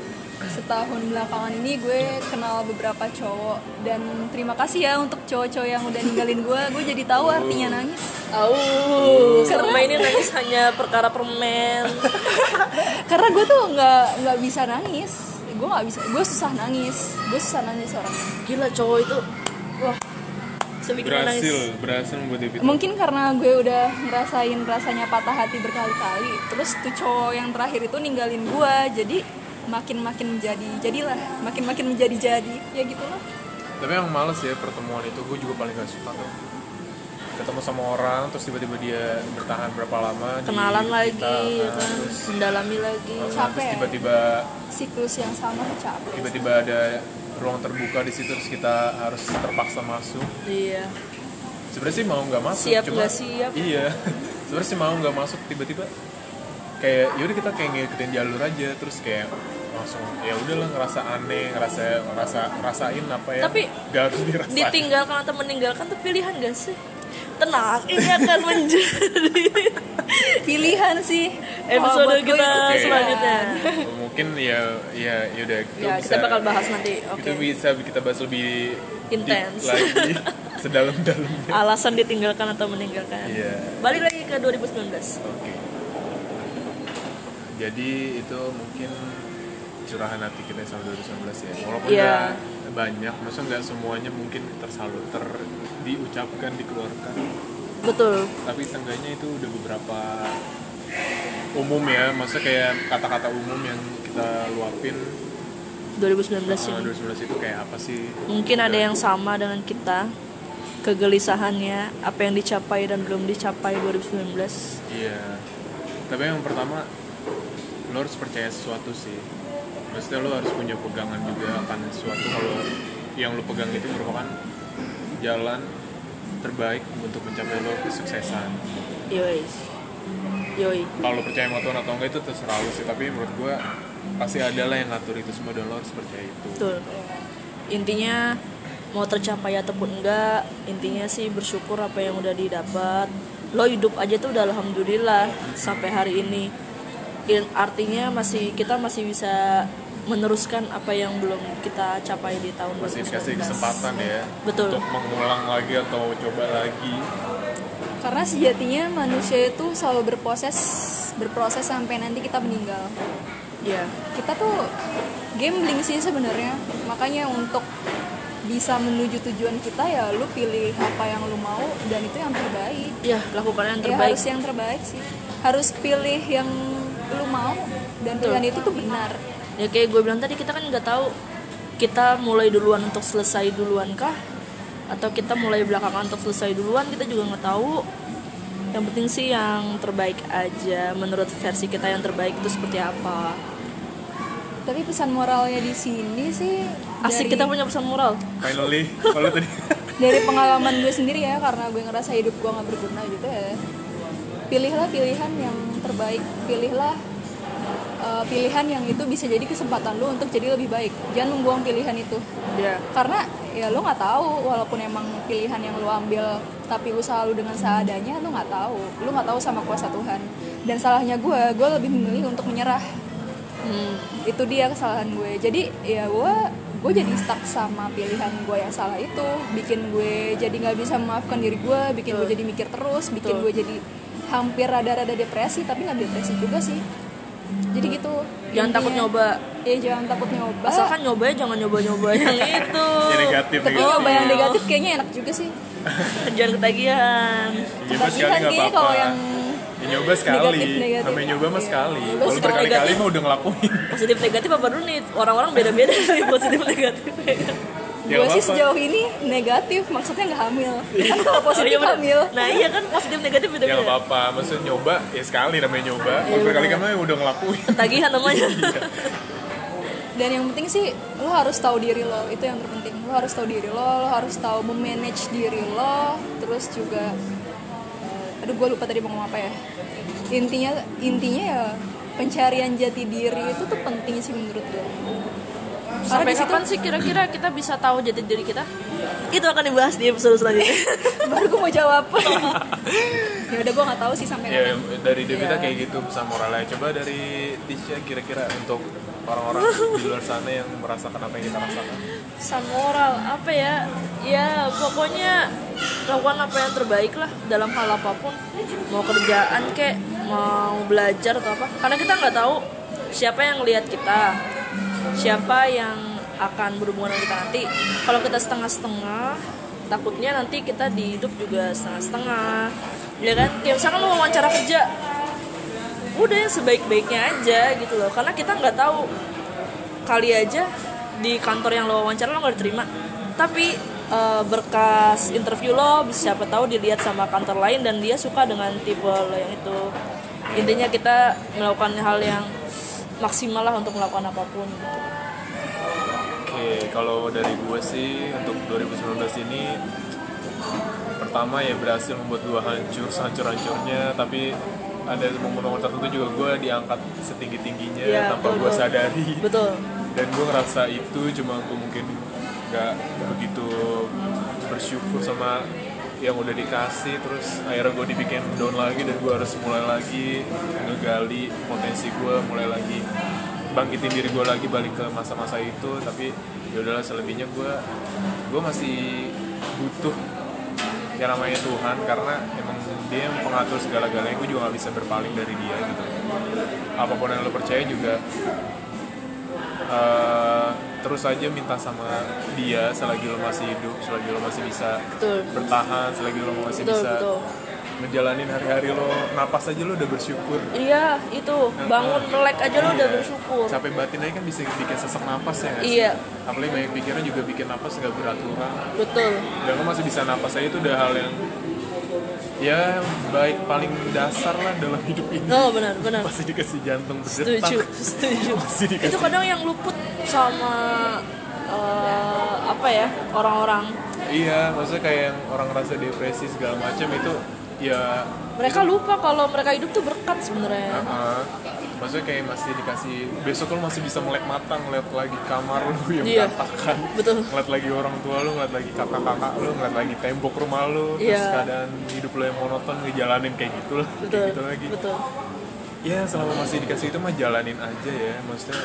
setahun belakangan ini gue kenal beberapa cowok. Dan terima kasih ya untuk cowok-cowok yang udah ninggalin gue. Gue jadi tahu artinya nangis. Oh, selama ini nangis hanya perkara permen. karena gue tuh nggak nggak bisa nangis. Gue nggak bisa gue susah nangis. Gue susah nangis orangnya Gila cowok itu, wah, berhasil nangis. berhasil membuat dia mungkin karena gue udah ngerasain rasanya patah hati berkali-kali. Terus tuh cowok yang terakhir itu ninggalin gue. Jadi makin makin menjadi jadilah makin makin menjadi jadi ya gitu lah tapi emang males ya pertemuan itu gue juga paling gak suka tuh ketemu sama orang terus tiba-tiba dia bertahan berapa lama Kenalan lagi, kita, ya kan? terus, mendalami lagi. terus Capek. tiba-tiba siklus yang sama capek tiba-tiba ada ruang terbuka di situ terus kita harus terpaksa masuk Iya. sebenarnya sih mau nggak masuk Siap cuma siap? iya sebenarnya sih mau nggak masuk tiba-tiba kayak yaudah kita kayak ngikutin jalur aja terus kayak langsung ya udahlah ngerasa aneh ngerasa ngerasa rasain apa ya Tapi gak harus dirasain Ditinggalkan atau meninggalkan tuh pilihan gak sih? Tenang, ini akan menjadi pilihan sih episode gue kita Oke. selanjutnya. mungkin ya ya yaudah itu Ya, kita bakal bahas nanti. Oke. itu bisa kita bahas lebih Intens. lagi sedalam-dalamnya Alasan ditinggalkan atau meninggalkan. Iya. Balik lagi ke 2019. Oke. Jadi itu mungkin curahan hati kita sama 2019 ya. Walaupun Iya. nggak banyak, maksudnya nggak semuanya mungkin tersalur ter diucapkan dikeluarkan. Betul. Tapi seenggaknya itu udah beberapa umum ya, maksudnya kayak kata-kata umum yang kita luapin 2019 uh, ini. 2019 itu kayak apa sih? Mungkin ada yang sama dengan kita. Kegelisahannya, apa yang dicapai dan belum dicapai 2019. Iya. Tapi yang pertama lo harus percaya sesuatu sih. Maksudnya lo harus punya pegangan juga akan sesuatu kalau yang lo pegang itu merupakan jalan terbaik untuk mencapai lo kesuksesan. Yoi. Yoi. Kalau lo percaya sama Tuhan atau enggak itu terserah lo sih. Tapi menurut gua pasti ada lah yang ngatur itu semua dan lo harus percaya itu. Betul. Intinya mau tercapai ataupun enggak, intinya sih bersyukur apa yang udah didapat. Lo hidup aja tuh udah alhamdulillah sampai hari ini. In- Artinya masih kita masih bisa meneruskan apa yang belum kita capai di tahun Masih 2019. dikasih kesempatan ya Betul. untuk mengulang lagi atau coba lagi. karena sejatinya manusia itu selalu berproses berproses sampai nanti kita meninggal Ya, kita tuh gambling sih sebenarnya makanya untuk bisa menuju tujuan kita ya lu pilih apa yang lu mau dan itu yang terbaik ya lakukan yang ya terbaik. harus yang terbaik sih harus pilih yang lu mau dan Betul. pilihan itu tuh benar. Ya kayak gue bilang tadi kita kan nggak tahu kita mulai duluan untuk selesai duluan kah? Atau kita mulai belakangan untuk selesai duluan kita juga nggak tahu. Yang penting sih yang terbaik aja. Menurut versi kita yang terbaik itu seperti apa? Tapi pesan moralnya di sini sih asik dari, kita punya pesan moral. Finally, kalau tadi. Dari pengalaman gue sendiri ya karena gue ngerasa hidup gue nggak berguna gitu ya pilihlah pilihan yang terbaik. Pilihlah uh, pilihan yang itu bisa jadi kesempatan lu untuk jadi lebih baik. Jangan membuang pilihan itu. Ya. Karena ya lu nggak tahu walaupun emang pilihan yang lu ambil tapi usaha lu dengan seadanya lu nggak tahu. Lu nggak tahu sama kuasa Tuhan. Dan salahnya gue gue lebih memilih untuk menyerah. Hmm, itu dia kesalahan gue. Jadi ya gue gue jadi stuck sama pilihan gue yang salah itu. Bikin gue jadi nggak bisa memaafkan diri gue bikin gue jadi mikir terus bikin gue jadi hampir rada-rada depresi tapi nggak depresi juga sih jadi gitu jangan takut Intinya- nyoba ya jangan takut nyoba asalkan nyobanya jangan nyoba-nyoba yang itu negatif tapi negatif. nyoba yang negatif kayaknya enak juga sih jangan ketagihan Nyoba sekali Ketagihan kayaknya apa-apa. kalau yang Ya, nyoba sekali. negatif, negatif. Namanya nyoba mah Iya. sekali. Kalau berkali-kali mah udah ngelakuin. positif negatif apa dulu nih orang-orang beda-beda dari positif negatif gue sih sejauh ini negatif maksudnya nggak hamil. Kan kalau positif Oh, iya hamil. Nah iya kan positif negatif Ya beda-beda nggak apa-apa. Maksudnya nyoba ya sekali namanya nyoba. Kalau Iya, berkali-kali bener. mah udah ngelakuin. ketagihan namanya. Dan yang penting sih lo harus tahu diri lo. Itu yang terpenting. Lo harus tahu diri lo lo harus tahu memanage diri lo. Terus juga eh, aduh gue lupa tadi mau ngomong apa ya. Intinya intinya ya pencarian jati diri itu tuh penting sih menurut gue sampai kapan sih kira-kira kita bisa tahu jati diri kita? Itu akan dibahas di episode selanjutnya. Baru gue mau jawab. Ya udah gue nggak tahu sih sampai ya kapan. dari Devita Iya. kayak gitu pesan moralnya. Coba dari Tisha kira-kira untuk orang-orang di luar sana yang merasakan apa yang kita rasakan. Pesan moral apa ya? Ya pokoknya lakukan apa yang terbaik lah dalam hal apa pun. Mau kerjaan kek mau belajar atau apa. Karena kita nggak tahu siapa yang lihat kita siapa yang akan berhubungan dengan kita nanti. Kalau kita setengah-setengah takutnya nanti kita di hidup juga setengah-setengah. Ya kan? Kayak misalkan lo wawancara kerja udah yang sebaik-baiknya aja gitu loh. Karena kita nggak tahu kali aja di kantor yang lo wawancara lo nggak diterima. Tapi eh, berkas interview lo siapa tahu dilihat sama kantor lain dan dia suka dengan tipe lo yang itu. Intinya kita melakukan hal yang maksimal lah untuk melakukan apa pun gitu. Oke, kalau dari gue sih untuk 2019 ini pertama ya berhasil membuat gue hancur sehancur-hancurnya tapi ada momen-momen tertentu juga gue diangkat setinggi-tingginya Iya, tanpa betul, gue sadari. Betul. Dan gue ngerasa itu cuma gue mungkin nggak begitu bersyukur sama yang udah dikasih terus akhirnya gue dibikin down lagi dan gue harus mulai lagi ngegali potensi gue mulai lagi bangkitin diri gue lagi balik ke masa-masa itu. Tapi ya udahlah selebihnya gue gue masih butuh yang namanya Tuhan karena emang dia yang pengatur segala-galanya. Gue juga gak bisa berpaling dari dia gitu. Apa pun yang lo percaya juga eh, terus aja minta sama dia selagi lo masih hidup selagi lo masih bisa betul. bertahan selagi lo masih betul bisa betul. ngejalanin hari-hari lo napas aja lo udah bersyukur. Iya itu. Bangun melek aja lo udah Iya. bersyukur. Capek batin aja kan bisa bikin sesak napas ya nggak? Iya. apalagi banyak pikiran juga bikin napas gak beraturan. Betul. Dan lo masih bisa napas aja itu udah hal yang ya baik paling dasar lah dalam hidup ini. No benar benar. Masih dikasih jantung berdetak setuju setuju. Masih dikasih- itu kadang yang luput sama eh, apa ya orang-orang. Iya maksudnya kayak yang orang ngerasa depresi segala macam itu ya mereka lupa kalau mereka hidup tuh berkat sebenarnya. Uh, maksudnya kayak masih dikasih besok lo masih bisa melek mata ngeliat lagi kamar lo yang Iya. berantakan Betul. ngeliat lagi orang tua lo ngeliat lagi kakak-kakak lo ngeliat lagi tembok rumah lo terus Iya. keadaan hidup lo yang monoton ngejalanin kayak gitu lah betul kayak gitu lagi betul ya selama masih dikasih itu mah jalanin aja ya maksudnya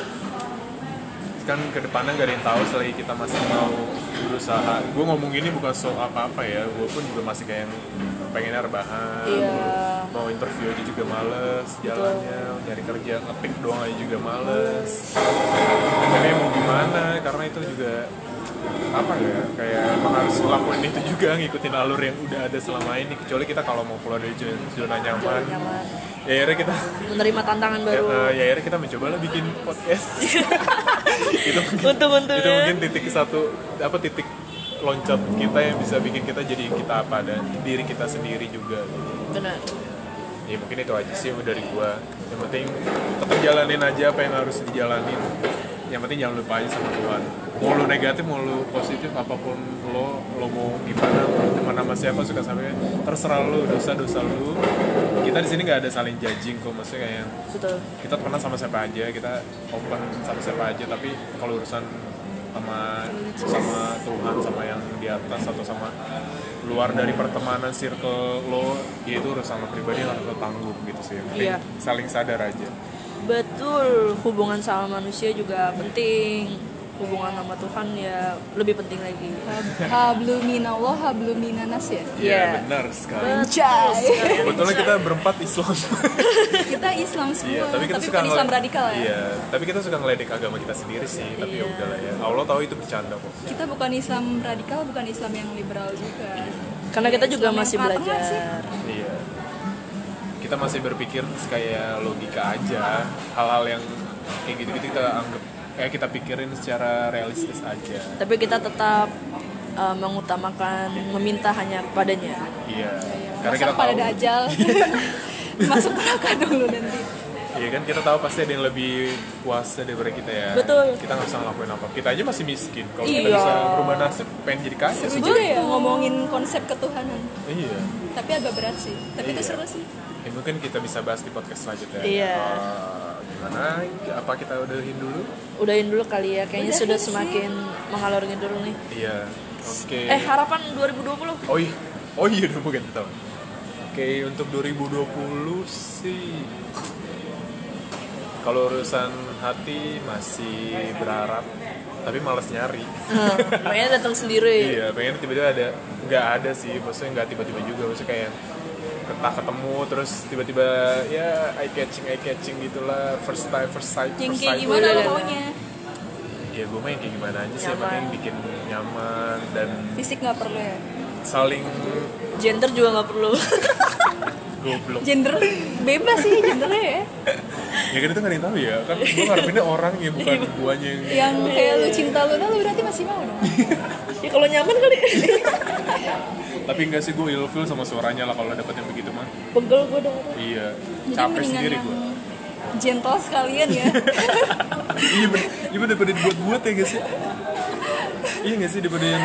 kan ke depannya nggak ada yang tahu selagi kita masih mau berusaha gue ngomong ini bukan soal apa-apa ya gue pun juga masih kayak yang pengennya rebahan Iya. mau interview aja juga males jalannya nyari kerja ngetik doang aja juga males. Tapi mau gimana? Karena itu juga apa ya kayak emang harus ngelakuin itu juga ngikutin alur yang udah ada selama ini. Kecuali kita kalau mau keluar dari zona, zona nyaman. Nyaman. Ya akhirnya kita menerima tantangan ya, baru eh, ya akhirnya kita mencoba lah bikin podcast. Itu mungkin Untung-untungnya. itu mungkin titik satu apa titik loncat kita yang bisa bikin kita jadi kita apa dan diri kita sendiri juga. Benar. Ya mungkin itu aja sih dari gua. Yang penting tetap jalanin aja apa yang harus dijalanin. Yang penting jangan lupa aja sama Tuhan. Mau lu negatif mau lu positif apa pun lo lo mau gimana mau teman sama siapa suka sampai terserah lu dosa dosa lu. Kita di sini nggak ada saling judging kok maksudnya kayak yang betul. kita temenan sama siapa aja kita open sama siapa aja tapi kalau urusan sama sama Tuhan sama yang di atas atau sama luar dari pertemanan circle lo ya itu urusan lo pribadi harus lo tanggung gitu sih. Yang penting Iya. saling sadar aja. Betul hubungan sama manusia juga penting hubungan sama Tuhan ya lebih penting lagi Hablu minallah, hablu minanas ya. Iya Iya. benar sekali betul sekali. Kebetulan kita berempat Islam Kita Islam semua, Iya, tapi kita suka bukan Islam radikal ya. Iya, tapi kita suka ngeledek agama kita sendiri sih. Tapi ya Iya. udahlah ya. Allah tahu itu bercanda kok. Kita bukan Islam radikal, bukan Islam yang liberal juga. karena kita juga Islam masih belajar Iya. Kita masih berpikir kayak logika aja. Hal-hal yang kayak gitu-gitu kita anggap kayak kita pikirin secara realistis aja. tapi kita tetap uh, mengutamakan meminta hanya kepadanya Iya. Karena Masa kita pada tahu. dajal masuk neraka dulu nanti. Iya kan kita tahu pasti ada yang lebih kuasa daripada kita ya. Betul. Kita nggak bisa ngelakuin apa. Kita aja masih miskin. Kalau kita Iya. bisa berubah nasib, pengen jadi kaya. Seru juga ya ngomongin konsep ketuhanan. Iya. Tapi agak berat sih. Tapi itu Iya. seru sih. Ya, mungkin kita bisa bahas di podcast selanjutnya. Iya. Oh, Gimana? Apa kita udahin dulu? Udahin dulu kali ya, kayaknya Udahin sudah sih. semakin mengalor ngidul nih. Iya. Oke. Eh, harapan 2020. Oh iya, oh iya udah mungkin tahu. Oke, untuk 2020 sih kalau urusan hati masih berharap, tapi malas nyari. Nah, makanya datang sendiri. iya, pengen tiba-tiba ada, nggak ada sih, maksudnya nggak tiba-tiba juga, maksudnya kayak ketah ketemu terus tiba-tiba ya eye catching eye catching gitulah first time first sight yang first kayak sight. gimana lo Boleh. maunya ya gue main kayak gimana aja sih yang penting bikin nyaman dan fisik nggak perlu ya? saling Gender juga nggak perlu. goblok. Gender bebas sih gendernya ya. Ya kan itu nggak ada yang tahu ya. Kan gue ngarepinnya orang ya bukan guanya yang yang kayak lu cinta lu nah lu berarti masih mau dong. Ya kalau nyaman kali. Tapi enggak sih gue ilfil sama suaranya lah kalau dapet yang begitu mah. Pegel gue denger. iya jadi capek mendingan sendiri yang gue gentle sekalian ya. Iya bener. Iya bener daripada dibuat-buat ya gak sih? Iya gak sih daripada yang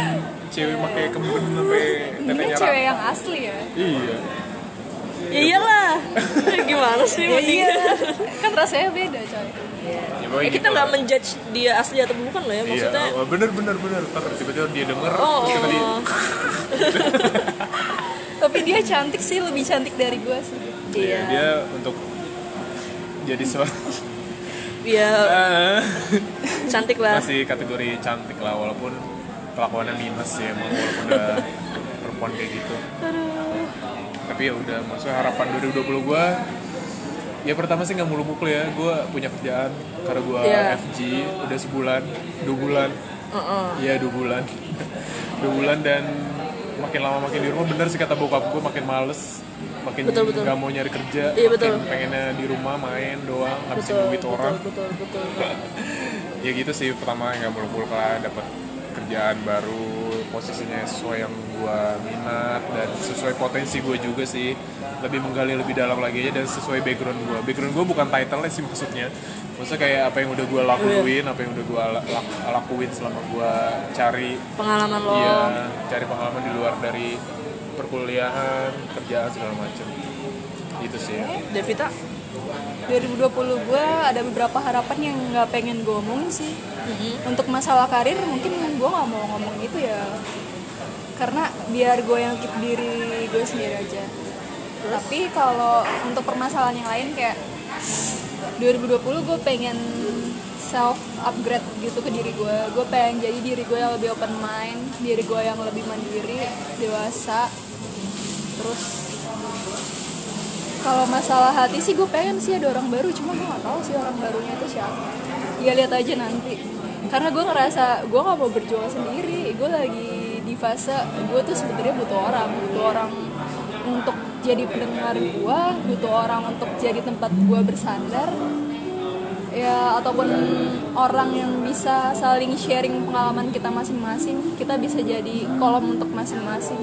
cewek pakai kemben sampai ini tetenya cewek yang asli ya. Iya. Ya iyalah. Gimana sih ya masih? iya kan rasanya beda coy ya, Ya pokoknya kita gitu nggak lah. menjudge dia asli atau bukan loh ya maksudnya. Iya, oh, bener bener bener. Ntar tiba-tiba dia denger, Oh, oh. tapi dia cantik sih lebih cantik dari gue sih Iya, Iya. dia untuk jadi seorang Iya, cantik lah. masih kategori cantik lah walaupun kelakuannya minus sih emang walaupun udah perempuan kayak gitu. Aduh. Tapi ya udah, maksudnya harapan 2020 gua ya pertama sih nggak mulu-mulu ya gue punya kerjaan karena gua Iya. FG udah sebulan dua bulan. Iya dua bulan dua bulan dan makin lama makin di rumah bener sih kata bokap gue makin males makin Betul, betul. nggak mau nyari kerja Iya, makin betul. pengennya di rumah main doang ngabisin Betul, duit betul, orang betul, betul, ya gitu sih pertama nggak mulu-mulu lah dapat kerjaan baru posisinya sesuai yang gua minat dan sesuai potensi gue juga sih lebih menggali lebih dalam lagi aja dan sesuai background gua background gua bukan title sih maksudnya maksudnya kayak apa yang udah gua lakuin apa yang udah lak- lakuin selama gua cari Pengalaman lo. Iya, cari pengalaman di luar dari perkuliahan, kerjaan segala macam. Gitu sih. ya. Devita. 2020 gue ada beberapa harapan yang nggak pengen gue omongin sih untuk masalah karir mungkin gue nggak mau ngomong itu ya karena biar gue yang keep diri gue sendiri aja. Tapi kalau untuk permasalahan yang lain kayak 2020 gue pengen self upgrade gitu ke diri gue. Gue pengen jadi diri gue yang lebih open mind diri gue yang lebih mandiri dewasa. Terus kalau masalah hati sih gue pengen sih ada orang baru cuma gue nggak tahu sih orang barunya itu siapa. Ya lihat aja nanti. Karena gue ngerasa gue nggak mau berjuang sendiri. Gue lagi fase gue tuh sebenarnya butuh orang butuh orang untuk jadi pendengar gue butuh orang untuk jadi tempat gue bersandar. Ya ataupun orang yang bisa saling sharing pengalaman kita masing-masing kita bisa jadi kolom untuk masing-masing.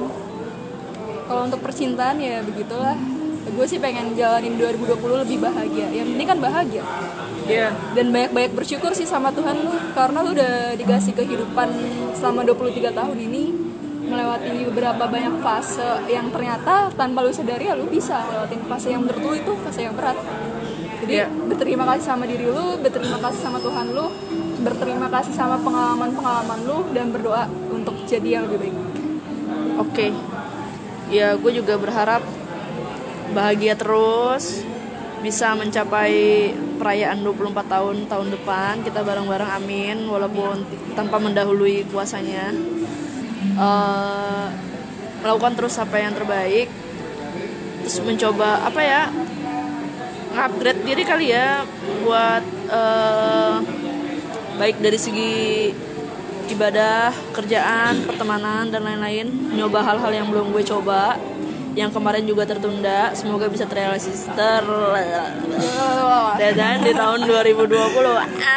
Kalau untuk percintaan ya begitulah. Gue sih pengen jalanin 2020 lebih bahagia. Yang penting kan bahagia. Iya. dan banyak-banyak bersyukur sih sama Tuhan lu karena lu udah dikasih kehidupan selama 23 tahun ini melewati beberapa banyak fase yang ternyata tanpa lu sadari ya lu bisa lewatin fase yang menurut lu itu fase yang berat. Jadi Iya. berterima kasih sama diri lu berterima kasih sama Tuhan lu berterima kasih sama pengalaman-pengalaman lu dan berdoa untuk jadi yang lebih baik. Oke. Ya, gue juga berharap bahagia terus bisa mencapai perayaan 24 tahun tahun depan. Kita bareng-bareng amin. Walaupun tanpa mendahului puasanya Eh, melakukan terus apa yang terbaik terus mencoba apa ya upgrade diri kali ya buat eh, baik dari segi ibadah, kerjaan, pertemanan dan lain-lain. Nyoba hal-hal yang belum gue coba, yang kemarin juga tertunda. Semoga bisa terrealisasi ter dan di tahun 2020.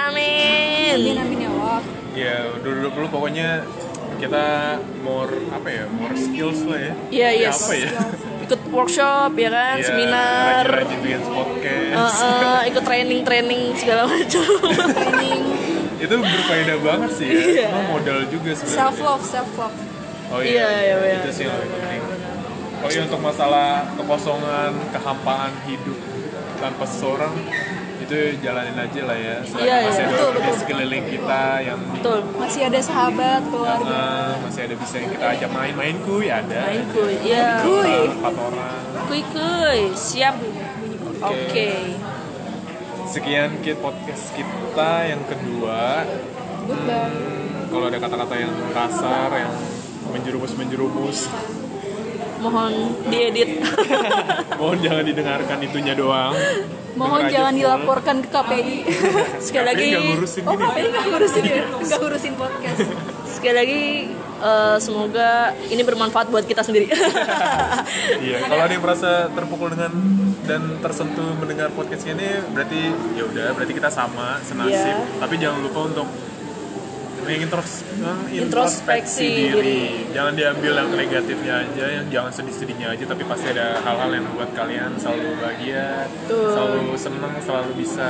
Amin. amin amin ya Allah Ya, 2020 pokoknya kita more apa ya? More skills lah ya. Iya, Ya, yes. Apa ya? Ikut workshop ya kan, Ya, seminar, rajin-rajin bikin podcast. eh, eh, ikut training-training segala macam. training Itu berfaedah banget sih ya. Iya. Itu modal juga sebenarnya. self love self love Oh Iya, iya, iya, iya. itu sih yang lebih penting. Oh iya untuk masalah kekosongan, kehampaan hidup tanpa seseorang itu jalanin aja lah ya. Selagi Iya, iya. masih ada Betul, orang di betul. sekeliling kita yang betul masih ada sahabat keluarga. Eh, masih ada bisa yang kita ajak main-main kuy ada. Main kuy ya Kuy. empat orang. Kuy kuy. Siap. Oke. Sekian kit podcast kita yang kedua. Goodbye Hmm, kalau ada kata-kata yang kasar yang menjerumus menjerumus mohon diedit. Mohon jangan didengarkan itunya doang. Mohon Denger aja jangan dilaporkan ke KPI. Sekali KPI lagi ngurusin oh KPI nggak ngurusin ya? Nggak ngurusin podcast. Sekali lagi eh, semoga ini bermanfaat buat kita sendiri. Iya kalau ada yang merasa terpukul dengan dan tersentuh mendengar podcast ini berarti ya udah berarti kita sama senasib. Iya. tapi jangan lupa untuk mengintros- Introspeksi mengintrospeksi diri. diri. jangan diambil yang negatifnya aja yang jangan sedih-sedihnya aja tapi pasti ada hal-hal yang membuat kalian selalu bahagia Betul. selalu senang selalu bisa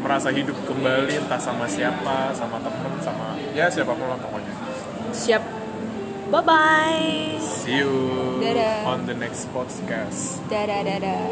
merasa hidup kembali entah sama siapa sama temen sama ya siapa pun lah pokoknya siap bye bye see you Dadah. on the next podcast dadah dadah